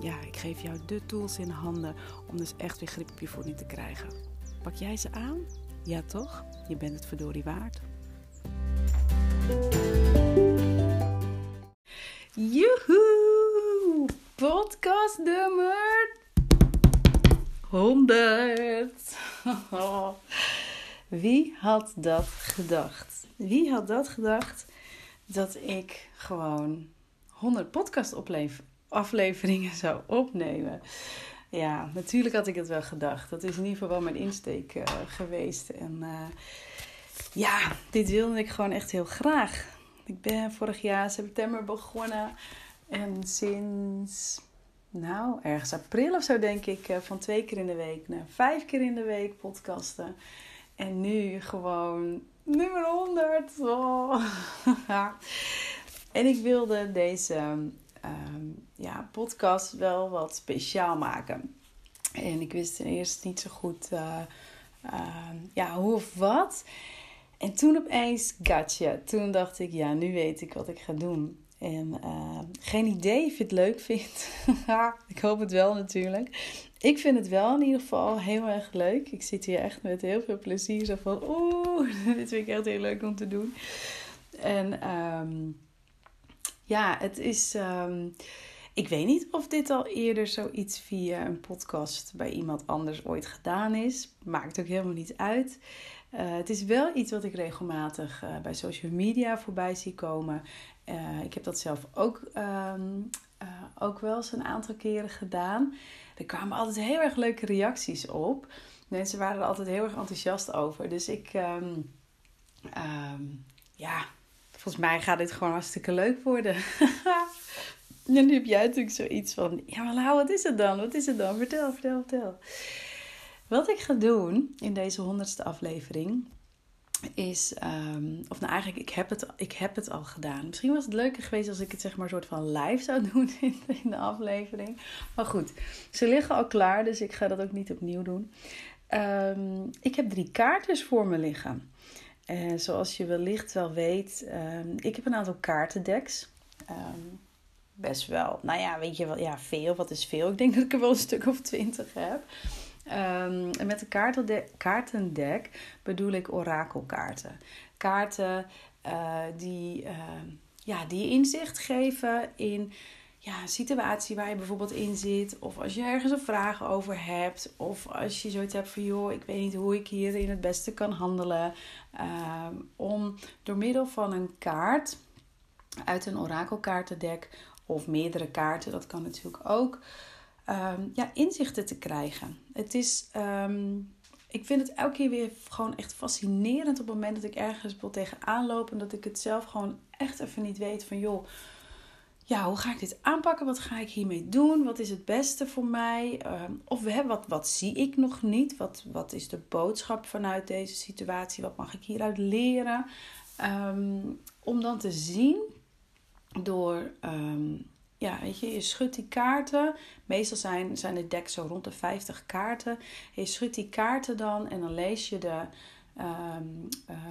ja, ik geef jou de tools in handen om dus echt weer grip op je voeding te krijgen. Pak jij ze aan? Ja toch? Je bent het verdorie waard. Joehoe! Podcast nummer 100. Wie had dat gedacht? Wie had dat gedacht dat ik gewoon 100 podcast opleef, afleveringen zou opnemen. Ja, natuurlijk had ik het wel gedacht. Dat is in ieder geval wel mijn insteek uh, geweest. En uh, ja, dit wilde ik gewoon echt heel graag. Ik ben vorig jaar september begonnen. En sinds, nou, ergens april of zo denk ik, uh, van twee keer in de week naar vijf keer in de week podcasten. En nu gewoon nummer 100. Oh. en ik wilde deze um, ja, podcast wel wat speciaal maken. En ik wist ten eerste niet zo goed uh, uh, ja, hoe of wat. En toen opeens, gotcha. Toen dacht ik, ja, nu weet ik wat ik ga doen. En uh, geen idee of je het leuk vindt. ik hoop het wel natuurlijk. Ik vind het wel in ieder geval heel erg leuk. Ik zit hier echt met heel veel plezier. Zo van, oeh, dit vind ik echt heel leuk om te doen. En um, ja, het is. Um, ik weet niet of dit al eerder zoiets via een podcast bij iemand anders ooit gedaan is. Maakt ook helemaal niet uit. Uh, het is wel iets wat ik regelmatig uh, bij social media voorbij zie komen. Uh, ik heb dat zelf ook, um, ook wel eens een aantal keren gedaan. Er kwamen altijd heel erg leuke reacties op. Mensen waren er altijd heel erg enthousiast over. Dus ik, um, ja, volgens mij gaat dit gewoon hartstikke leuk worden. en nu heb jij natuurlijk zoiets van: ja, maar nou, wat is het dan? Wat is het dan? Vertel, vertel, vertel. Wat ik ga doen in deze honderdste aflevering is, um, of nou eigenlijk, ik heb, het, ik heb het al gedaan. Misschien was het leuker geweest als ik het zeg maar soort van live zou doen in, de aflevering. Maar goed, ze liggen al klaar, dus ik ga dat ook niet opnieuw doen. Um, ik heb drie kaartjes voor me liggen. En eh, zoals je wellicht wel weet, um, ik heb een aantal kaartendeks. Um, best wel, nou ja, weet je wel, ja, veel. Wat is veel? Ik denk dat ik er wel een stuk of twintig heb. Um, en met een kaartendek bedoel ik orakelkaarten. Kaarten uh, die, uh, ja, die inzicht geven in ja, een situatie waar je bijvoorbeeld in zit. Of als je ergens een vraag over hebt. Of als je zoiets hebt van joh, ik weet niet hoe ik hierin het beste kan handelen. Uh, om door middel van een kaart uit een orakelkaartendek of meerdere kaarten, dat kan natuurlijk ook. Um, ja, inzichten te krijgen. Het is, um, ik vind het elke keer weer gewoon echt fascinerend op het moment dat ik ergens wil tegenaan loop en dat ik het zelf gewoon echt even niet weet van joh, ja, hoe ga ik dit aanpakken? Wat ga ik hiermee doen? Wat is het beste voor mij? Um, of hè, wat, wat zie ik nog niet? Wat, wat is de boodschap vanuit deze situatie? Wat mag ik hieruit leren? Om dan te zien door, um, ja, weet je, je schudt die kaarten. Meestal zijn, zijn het dek zo rond de 50 kaarten. Je schudt die kaarten dan en dan lees je de, uh,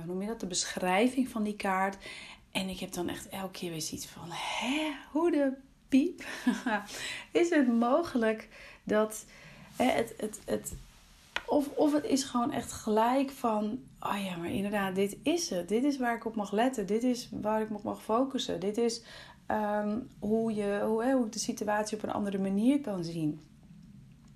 noem je dat, de beschrijving van die kaart. En ik heb dan echt elke keer weer zoiets van: hè, hoe de piep is het mogelijk dat hè, het, het, het, of, of het is gewoon echt gelijk van: oh ja, maar inderdaad, dit is het. Dit is waar ik op mag letten. Dit is waar ik op mag focussen. Dit is um, hoe, je, hoe, hè, hoe ik de situatie op een andere manier kan zien.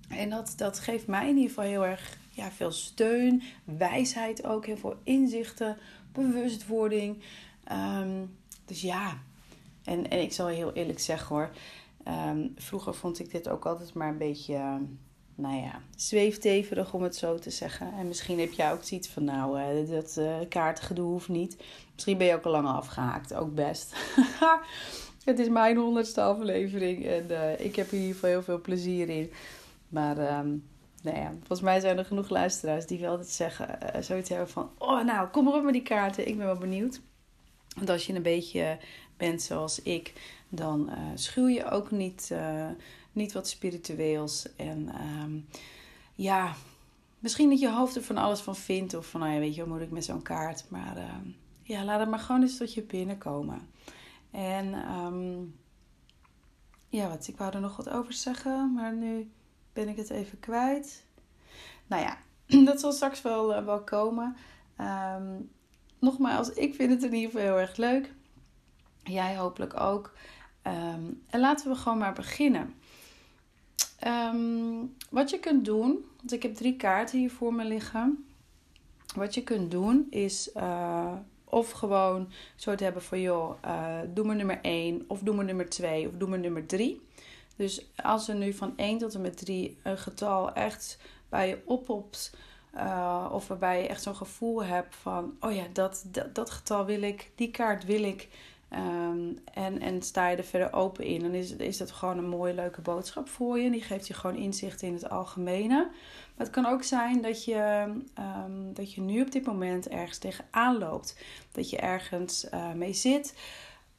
En dat, dat geeft mij in ieder geval heel erg ja, veel steun, wijsheid ook, heel veel inzichten, bewustwording. Um, dus ja, en, en ik zal heel eerlijk zeggen hoor. Um, vroeger vond ik dit ook altijd maar een beetje, nou ja, zweefteverig om het zo te zeggen. En misschien heb jij ook zoiets van, nou, uh, dat uh, kaartengedoe hoeft niet. Misschien ben je ook al lang afgehaakt, ook best. het is mijn honderdste aflevering en ik heb hier in heel veel plezier in. Maar ehm, nou ja, volgens mij zijn er genoeg luisteraars die wel altijd zeggen, uh, zoiets hebben van, oh nou, kom maar op met die kaarten, ik ben wel benieuwd. Want als je een beetje bent zoals ik, dan uh, schuw je ook niet, uh, niet wat spiritueels. En ehm, ja, misschien dat je hoofd er van alles van vindt. Of van, nou ja, weet je, wat moet ik met zo'n kaart? Maar ehm, ja, laat het maar gewoon eens tot je binnenkomen. En um, ja, wat, ik wou er nog wat over zeggen, maar nu ben ik het even kwijt. Nou ja, dat zal straks wel, uh, wel komen. Um, nogmaals, ik vind het in ieder geval heel erg leuk. Jij hopelijk ook. Um, en laten we gewoon maar beginnen. Um, wat je kunt doen, want ik heb drie kaarten hier voor me liggen. Wat je kunt doen is uh, of gewoon zo te hebben van joh, uh, doe maar nummer 1 of doe maar nummer 2 of doe maar nummer 3. Dus als er nu van 1 tot en met 3 een getal echt bij je oppopt, uh, of waarbij je echt zo'n gevoel hebt van, oh ja, dat, dat getal wil ik, die kaart wil ik. Um, en, en sta je er verder open in, dan is, is dat gewoon een mooie, leuke boodschap voor je. Die geeft je gewoon inzicht in het algemene. Maar het kan ook zijn dat je, um, dat je nu op dit moment ergens tegenaan loopt. Dat je ergens uh, mee zit.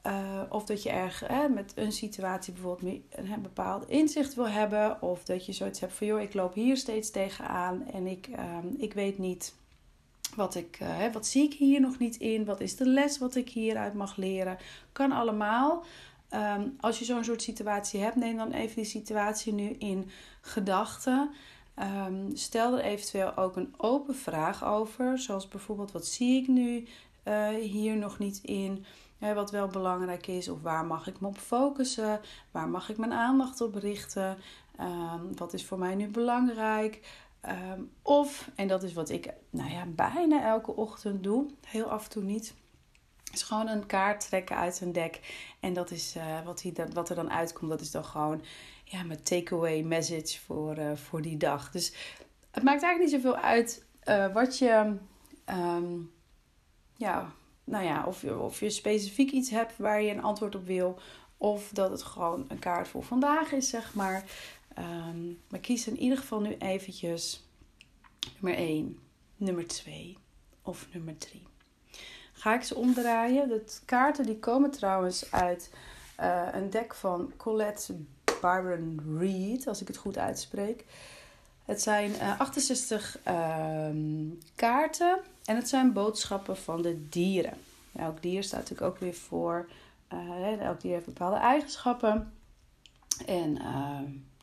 Uh, of dat je erg met een situatie bijvoorbeeld een, een bepaald inzicht wil hebben. Of dat je zoiets hebt van, joh, ik loop hier steeds tegenaan en ik, um, ik weet niet wat, ik, uh, wat zie ik hier nog niet in? Wat is de les wat ik hieruit mag leren? Kan allemaal. Um, als je zo'n soort situatie hebt, neem dan even die situatie nu in gedachten. Um, stel er eventueel ook een open vraag over. Zoals bijvoorbeeld, wat zie ik nu uh, hier nog niet in? Wat wel belangrijk is, of waar mag ik me op focussen? Waar mag ik mijn aandacht op richten? Um, wat is voor mij nu belangrijk? Um, of, en dat is wat ik nou ja, bijna elke ochtend doe, heel af en toe niet, is gewoon een kaart trekken uit een deck. En dat is uh, wat, die, wat er dan uitkomt, dat is dan gewoon ja, mijn takeaway message voor, uh, voor die dag. Dus het maakt eigenlijk niet zoveel uit uh, wat je, um, ja, nou ja, of, of je specifiek iets hebt waar je een antwoord op wil. Of dat het gewoon een kaart voor vandaag is, zeg maar. Maar kies in ieder geval nu eventjes nummer 1, nummer 2 of nummer 3. Ga ik ze omdraaien. De kaarten die komen trouwens uit uh, een deck van Colette Byron Reed, als ik het goed uitspreek. Het zijn uh, 68 um, kaarten en het zijn boodschappen van de dieren. Elk dier staat natuurlijk ook weer voor. Uh, elk dier heeft bepaalde eigenschappen. En uh,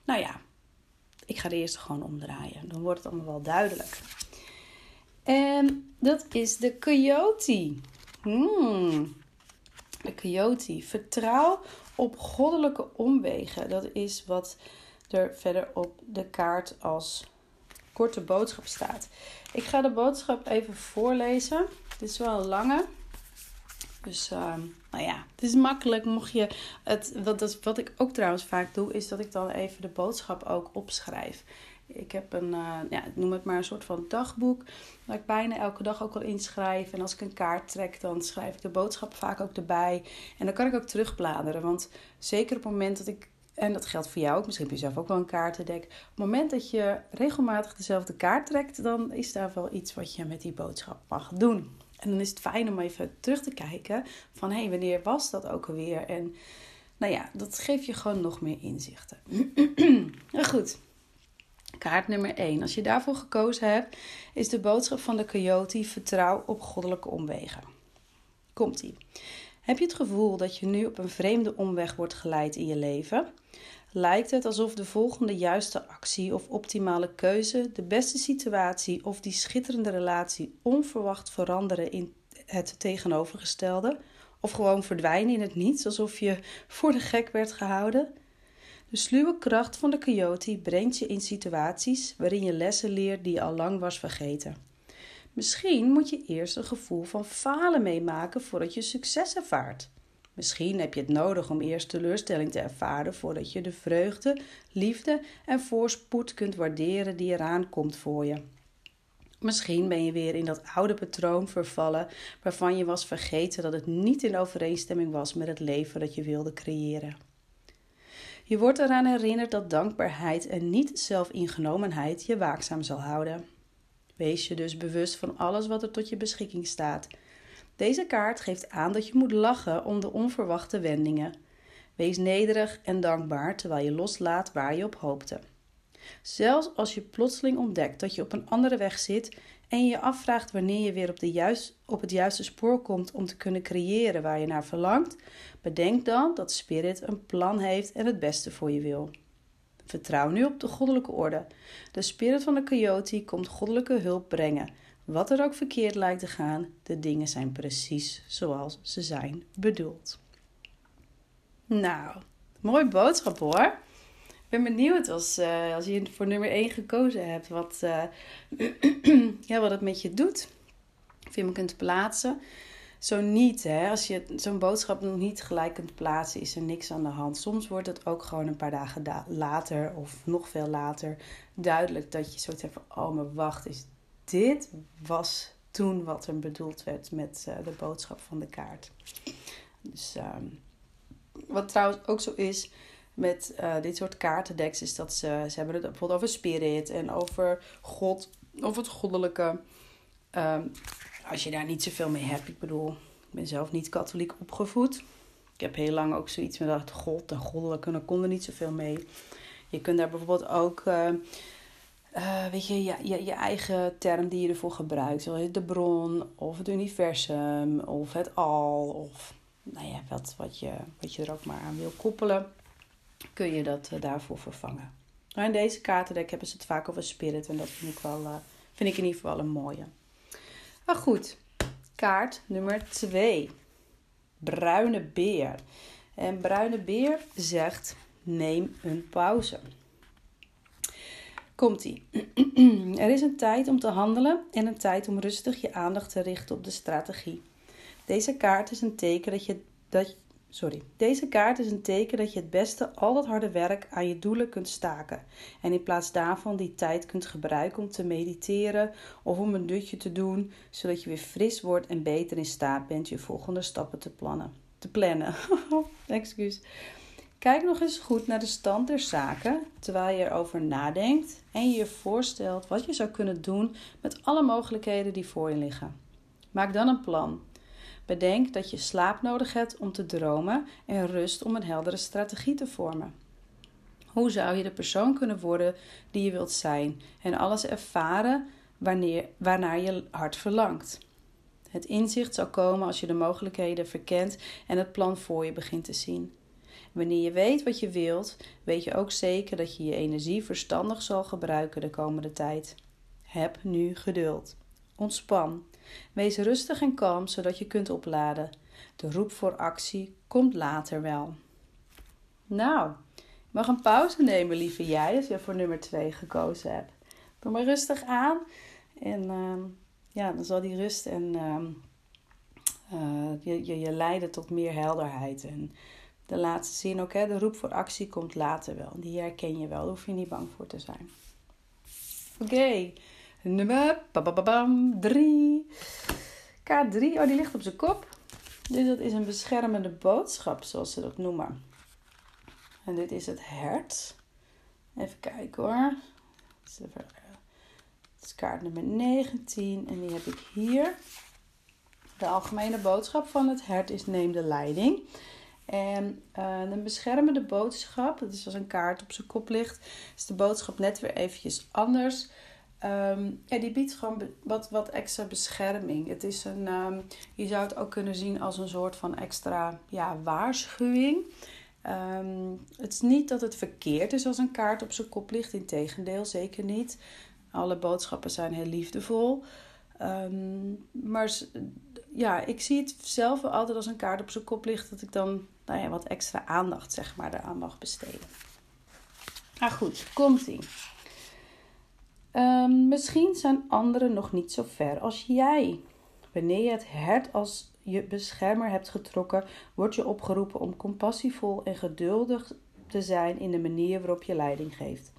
nou ja, ik ga de eerste gewoon omdraaien. Dan wordt het allemaal wel duidelijk. En dat is de coyote. Hmm. De coyote. Vertrouw op goddelijke omwegen. Dat is wat er verder op de kaart als korte boodschap staat. Ik ga de boodschap even voorlezen. Dit is wel een lange. Dus uh, nou ja, het is makkelijk. Mocht je het, wat, dat, wat ik ook trouwens vaak doe, is dat ik dan even de boodschap ook opschrijf. Ik heb een, uh, ja, noem het maar een soort van dagboek. Waar ik bijna elke dag ook al inschrijf. En als ik een kaart trek, dan schrijf ik de boodschap vaak ook erbij. En dan kan ik ook terugbladeren. Want zeker op het moment dat ik en dat geldt voor jou ook. Misschien heb je zelf ook wel een kaartendek. Op het moment dat je regelmatig dezelfde kaart trekt, dan is daar wel iets wat je met die boodschap mag doen. En dan is het fijn om even terug te kijken van hé, hey, wanneer was dat ook alweer? En nou ja, dat geeft je gewoon nog meer inzichten. goed, kaart nummer 1. Als je daarvoor gekozen hebt, is de boodschap van de coyote vertrouw op goddelijke omwegen. Komt-ie. Heb je het gevoel dat je nu op een vreemde omweg wordt geleid in je leven? Lijkt het alsof de volgende juiste actie of optimale keuze, de beste situatie of die schitterende relatie onverwacht veranderen in het tegenovergestelde, of gewoon verdwijnen in het niets alsof je voor de gek werd gehouden. De sluwe kracht van de coyote brengt je in situaties waarin je lessen leert die je al lang was vergeten. Misschien moet je eerst een gevoel van falen meemaken voordat je succes ervaart. Misschien heb je het nodig om eerst teleurstelling te ervaren voordat je de vreugde, liefde en voorspoed kunt waarderen die eraan komt voor je. Misschien ben je weer in dat oude patroon vervallen waarvan je was vergeten dat het niet in overeenstemming was met het leven dat je wilde creëren. Je wordt eraan herinnerd dat dankbaarheid en niet zelfingenomenheid je waakzaam zal houden. Wees je dus bewust van alles wat er tot je beschikking staat. Deze kaart geeft aan dat je moet lachen om de onverwachte wendingen. Wees nederig en dankbaar terwijl je loslaat waar je op hoopte. Zelfs als je plotseling ontdekt dat je op een andere weg zit en je je afvraagt wanneer je weer op, de juist, op het juiste spoor komt om te kunnen creëren waar je naar verlangt, bedenk dan dat Spirit een plan heeft en het beste voor je wil. Vertrouw nu op de goddelijke orde. De spirit van de coyote komt goddelijke hulp brengen. Wat er ook verkeerd lijkt te gaan, de dingen zijn precies zoals ze zijn bedoeld. Nou, mooi boodschap hoor. Ik ben benieuwd als, uh, als je voor nummer 1 gekozen hebt, wat, uh, ja, wat het met je doet. Of je hem kunt plaatsen. Zo niet, hè. Als je zo'n boodschap nog niet gelijk kunt plaatsen, is er niks aan de hand. Soms wordt het ook gewoon een paar dagen later of nog veel later duidelijk dat je zoiets hebt van: oh, maar wacht is Dit was toen wat er bedoeld werd met uh, de boodschap van de kaart. Dus um, wat trouwens ook zo is met uh, dit soort kaartendeks, is dat ze, ze hebben het bijvoorbeeld over spirit en over God, over het goddelijke. Um, als je daar niet zoveel mee hebt. Ik bedoel, ik ben zelf niet katholiek opgevoed. Ik heb heel lang ook zoiets met dat God en goddelijke, daar kon er niet zoveel mee. Je kunt daar bijvoorbeeld ook, uh, uh, weet je, je, je, eigen term die je ervoor gebruikt. Zoals de bron, of het universum, of het al, of nou ja, wat, wat, je, wat je er ook maar aan wil koppelen, kun je dat uh, daarvoor vervangen. Maar in deze kaartendek hebben ze het vaak over spirit en dat vind ik, wel, vind ik in ieder geval een mooie. Maar goed, kaart nummer 2. Bruine beer. En bruine beer zegt: neem een pauze. Komt-ie. er is een tijd om te handelen en een tijd om rustig je aandacht te richten op de strategie. Deze kaart is een teken dat je, dat, Sorry. Deze kaart is een teken dat je het beste al dat harde werk aan je doelen kunt staken. En in plaats daarvan die tijd kunt gebruiken om te mediteren of om een dutje te doen, zodat je weer fris wordt en beter in staat bent je volgende stappen te plannen. Te plannen. Excuus. Kijk nog eens goed naar de stand der zaken terwijl je erover nadenkt en je je voorstelt wat je zou kunnen doen met alle mogelijkheden die voor je liggen. Maak dan een plan. Bedenk dat je slaap nodig hebt om te dromen en rust om een heldere strategie te vormen. Hoe zou je de persoon kunnen worden die je wilt zijn en alles ervaren wanneer, waarnaar je hart verlangt? Het inzicht zal komen als je de mogelijkheden verkent en het plan voor je begint te zien. Wanneer je weet wat je wilt, weet je ook zeker dat je je energie verstandig zal gebruiken de komende tijd. Heb nu geduld. Ontspan. Wees rustig en kalm zodat je kunt opladen. De roep voor actie komt later wel. Nou, je mag een pauze nemen, lieve jij, als je voor nummer 2 gekozen hebt. Doe maar rustig aan en uh, ja, dan zal die rust en uh, uh, je, je, je leiden tot meer helderheid. En de laatste zin ook, hè, de roep voor actie komt later wel. Die herken je wel, daar hoef je niet bang voor te zijn. Oké. Nummer 3. Kaart 3. Oh, die ligt op zijn kop. Dus dat is een beschermende boodschap, zoals ze dat noemen. En dit is het hert. Even kijken hoor. Het is kaart nummer 19 en die heb ik hier. De algemene boodschap van het hert is neem de leiding. En uh, een beschermende boodschap, dat is als een kaart op zijn kop ligt, is de boodschap net weer eventjes anders. Um, ja, die biedt gewoon wat, wat extra bescherming. Het is een, um, je zou het ook kunnen zien als een soort van extra ja, waarschuwing. Um, het is niet dat het verkeerd is als een kaart op zijn kop ligt, integendeel, zeker niet. Alle boodschappen zijn heel liefdevol. maar ja, ik zie het zelf altijd als een kaart op zijn kop ligt, dat ik dan nou ja, wat extra aandacht zeg maar, eraan mag besteden. Maar goed, komt-ie. Um, misschien zijn anderen nog niet zo ver als jij. Wanneer je het hert als je beschermer hebt getrokken, word je opgeroepen om compassievol en geduldig te zijn in de manier waarop je leiding geeft.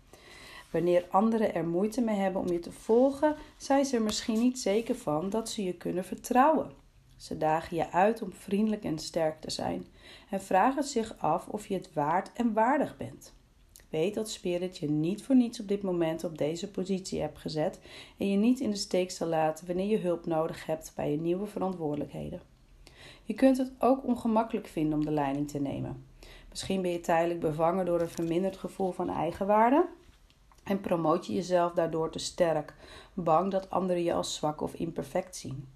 Wanneer anderen er moeite mee hebben om je te volgen, zijn ze er misschien niet zeker van dat ze je kunnen vertrouwen. Ze dagen je uit om vriendelijk en sterk te zijn en vragen zich af of je het waard en waardig bent. Weet dat Spirit je niet voor niets op dit moment op deze positie hebt gezet en je niet in de steek zal laten wanneer je hulp nodig hebt bij je nieuwe verantwoordelijkheden. Je kunt het ook ongemakkelijk vinden om de leiding te nemen. Misschien ben je tijdelijk bevangen door een verminderd gevoel van eigenwaarde en promoot je jezelf daardoor te sterk, bang dat anderen je als zwak of imperfect zien.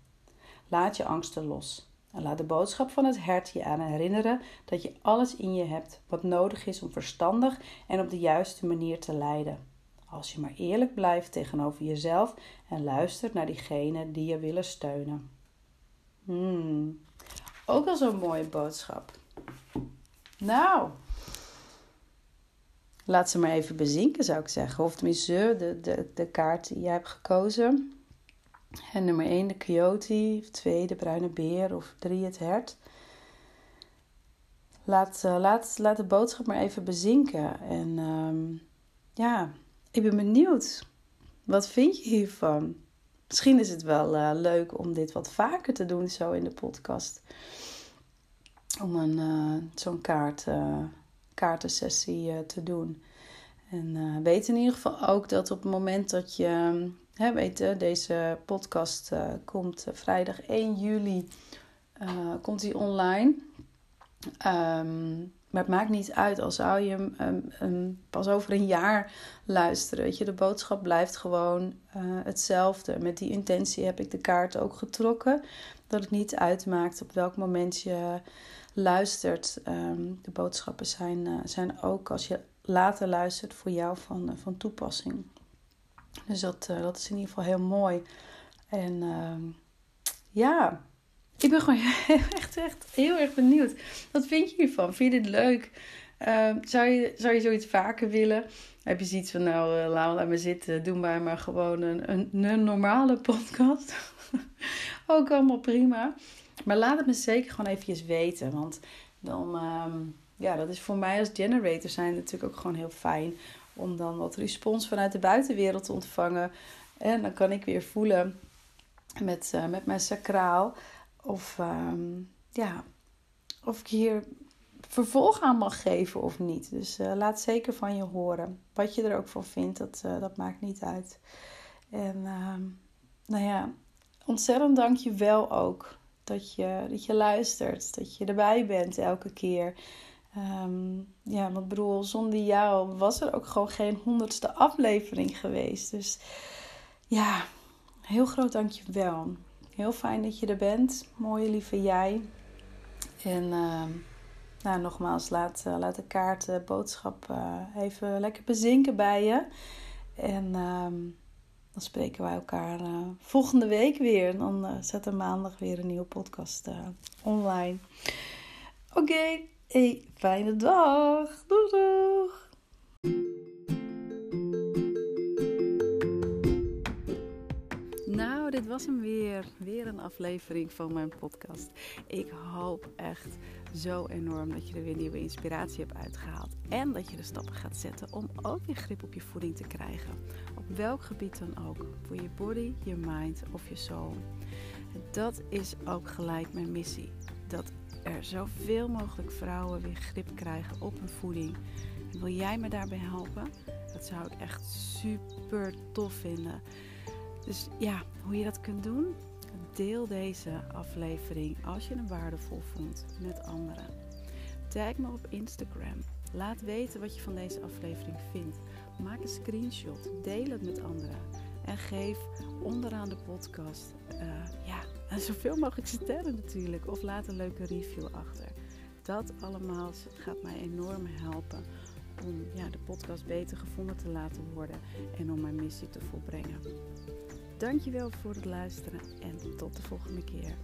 Laat je angsten los. En laat de boodschap van het hart je aan herinneren dat je alles in je hebt wat nodig is om verstandig en op de juiste manier te leiden. Als je maar eerlijk blijft tegenover jezelf en luistert naar diegenen die je willen steunen. Hmm, ook al zo'n mooie boodschap. Nou, laat ze maar even bezinken, zou ik zeggen. Of tenminste, de, de, de kaart die jij hebt gekozen. En nummer 1 de coyote, of 2 de bruine beer, of 3 het hert. Laat, uh, laat, laat de boodschap maar even bezinken. En um, ja, ik ben benieuwd. Wat vind je hiervan? Misschien is het wel uh, leuk om dit wat vaker te doen, zo in de podcast. Om een, uh, zo'n kaart, kaartensessie te doen. En weet in ieder geval ook dat op het moment dat je Hè, weet deze podcast uh, komt uh, vrijdag 1 juli uh, komt die online. Um, maar het maakt niet uit al zou je hem pas over een jaar luisteren. Weet je, de boodschap blijft gewoon hetzelfde. Met die intentie heb ik de kaart ook getrokken. Dat het niet uitmaakt op welk moment je luistert. de boodschappen zijn, zijn ook als je later luistert voor jou van, van toepassing. Dus dat, uh, dat is in ieder geval heel mooi. En uh, ja, ik ben gewoon echt, echt heel erg benieuwd. Wat vind je hiervan? Vind je dit leuk? Uh, zou, je, zou je zoiets vaker willen? Heb je zoiets van, nou, uh, laat me zitten. Doe maar maar gewoon een, een, normale podcast. Ook allemaal prima. Maar laat het me zeker gewoon eventjes weten. Want dan, um, ja, dat is voor mij als generator zijn natuurlijk ook gewoon heel fijn om dan wat respons vanuit de buitenwereld te ontvangen. En dan kan ik weer voelen met, uh, met mijn sacraal of, um, ja, of ik hier vervolg aan mag geven of niet. Dus uh, laat zeker van je horen. Wat je er ook van vindt, dat, uh, dat maakt niet uit. En uh, nou ja, ontzettend dank je wel ook dat je, dat je luistert. Dat je erbij bent elke keer. Um, ja, want bedoel, zonder jou was er ook gewoon geen honderdste aflevering geweest. Dus ja, heel groot dankjewel. Heel fijn dat je er bent. Mooie lieve jij. En uh, nou, nogmaals, laat, uh, laat de kaart, uh, boodschap uh, even lekker bezinken bij je. En ehm, dan spreken wij elkaar volgende week weer. Dan zet er maandag weer een nieuwe podcast online. Oké, hey, fijne dag. Doeg doeg. Nou, dit was hem weer. Weer een aflevering van mijn podcast. Ik hoop echt zo enorm dat je er weer nieuwe inspiratie hebt uitgehaald. En dat je de stappen gaat zetten om ook weer grip op je voeding te krijgen. Op welk gebied dan ook. Voor je body, je mind of je soul. Dat is ook gelijk mijn missie. Dat er zoveel mogelijk vrouwen weer grip krijgen op hun voeding. Wil jij me daarbij helpen? Dat zou ik echt super tof vinden. Dus ja, hoe je dat kunt doen? Deel deze aflevering als je hem waardevol vond met anderen. Tag me op Instagram. Laat weten wat je van deze aflevering vindt. Maak een screenshot. Deel het met anderen. En geef onderaan de podcast uh, ja, zoveel mogelijk sterren natuurlijk. Of laat een leuke review achter. Dat allemaal gaat mij enorm helpen om ja, de podcast beter gevonden te laten worden en om mijn missie te volbrengen. Dankjewel voor het luisteren en tot de volgende keer.